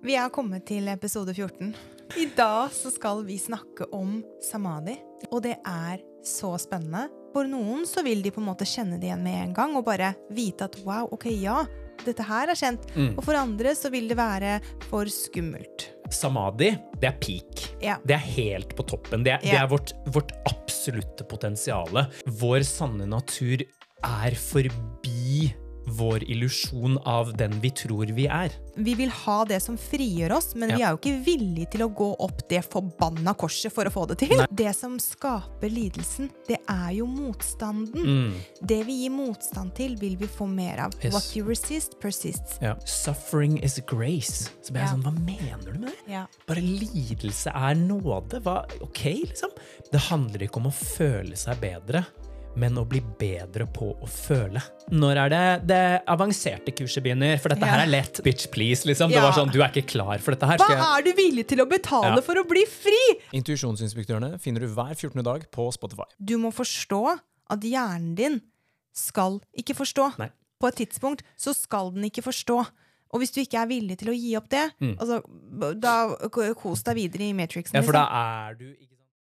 Vi er kommet til episode 14. I dag så skal vi snakke om samadhi. Og det er så spennende. For noen så vil de på en måte kjenne det igjen med en gang og bare vite at wow, ok, ja, dette her er kjent. Mm. Og for andre så vil det være for skummelt. Samadhi, det er peak. Ja. Det er helt på toppen. Det er, det er vårt, vårt absolutte potensiale. Vår sanne natur er forbi vår illusjon av den vi tror vi er. Vi vil ha det som frigjør oss, men Ja. vi er jo ikke villige til å gå opp det forbanna korset for å få det til. Det som skaper lidelsen, det er jo motstanden. Mm. Det vi gir motstand til, vil vi få mer av. Yes. What you resist, persists. Ja. Suffering is grace. Så ble jeg Ja. sånn, hva mener du med det? Ja. Bare lidelse er nåde. Hva? Ok, liksom. Det handler ikke om å føle seg bedre, men å bli bedre på å føle. Når er det det avanserte kurset begynner? For dette Ja. her er lett. Bitch, please, liksom. Det var sånn, Du er ikke klar for dette her. Hva jeg... er du villig til å betale Ja. for å bli fri? Intuisjonsinspektørene finner du hver 14. dag på Spotify. Du må forstå at hjernen din skal ikke forstå. Nei. På et tidspunkt så skal den ikke forstå. Og hvis du ikke er villig til å gi opp det, Mm. altså, da kos deg videre i Matrixen. Ja, for liksom. da er du ikke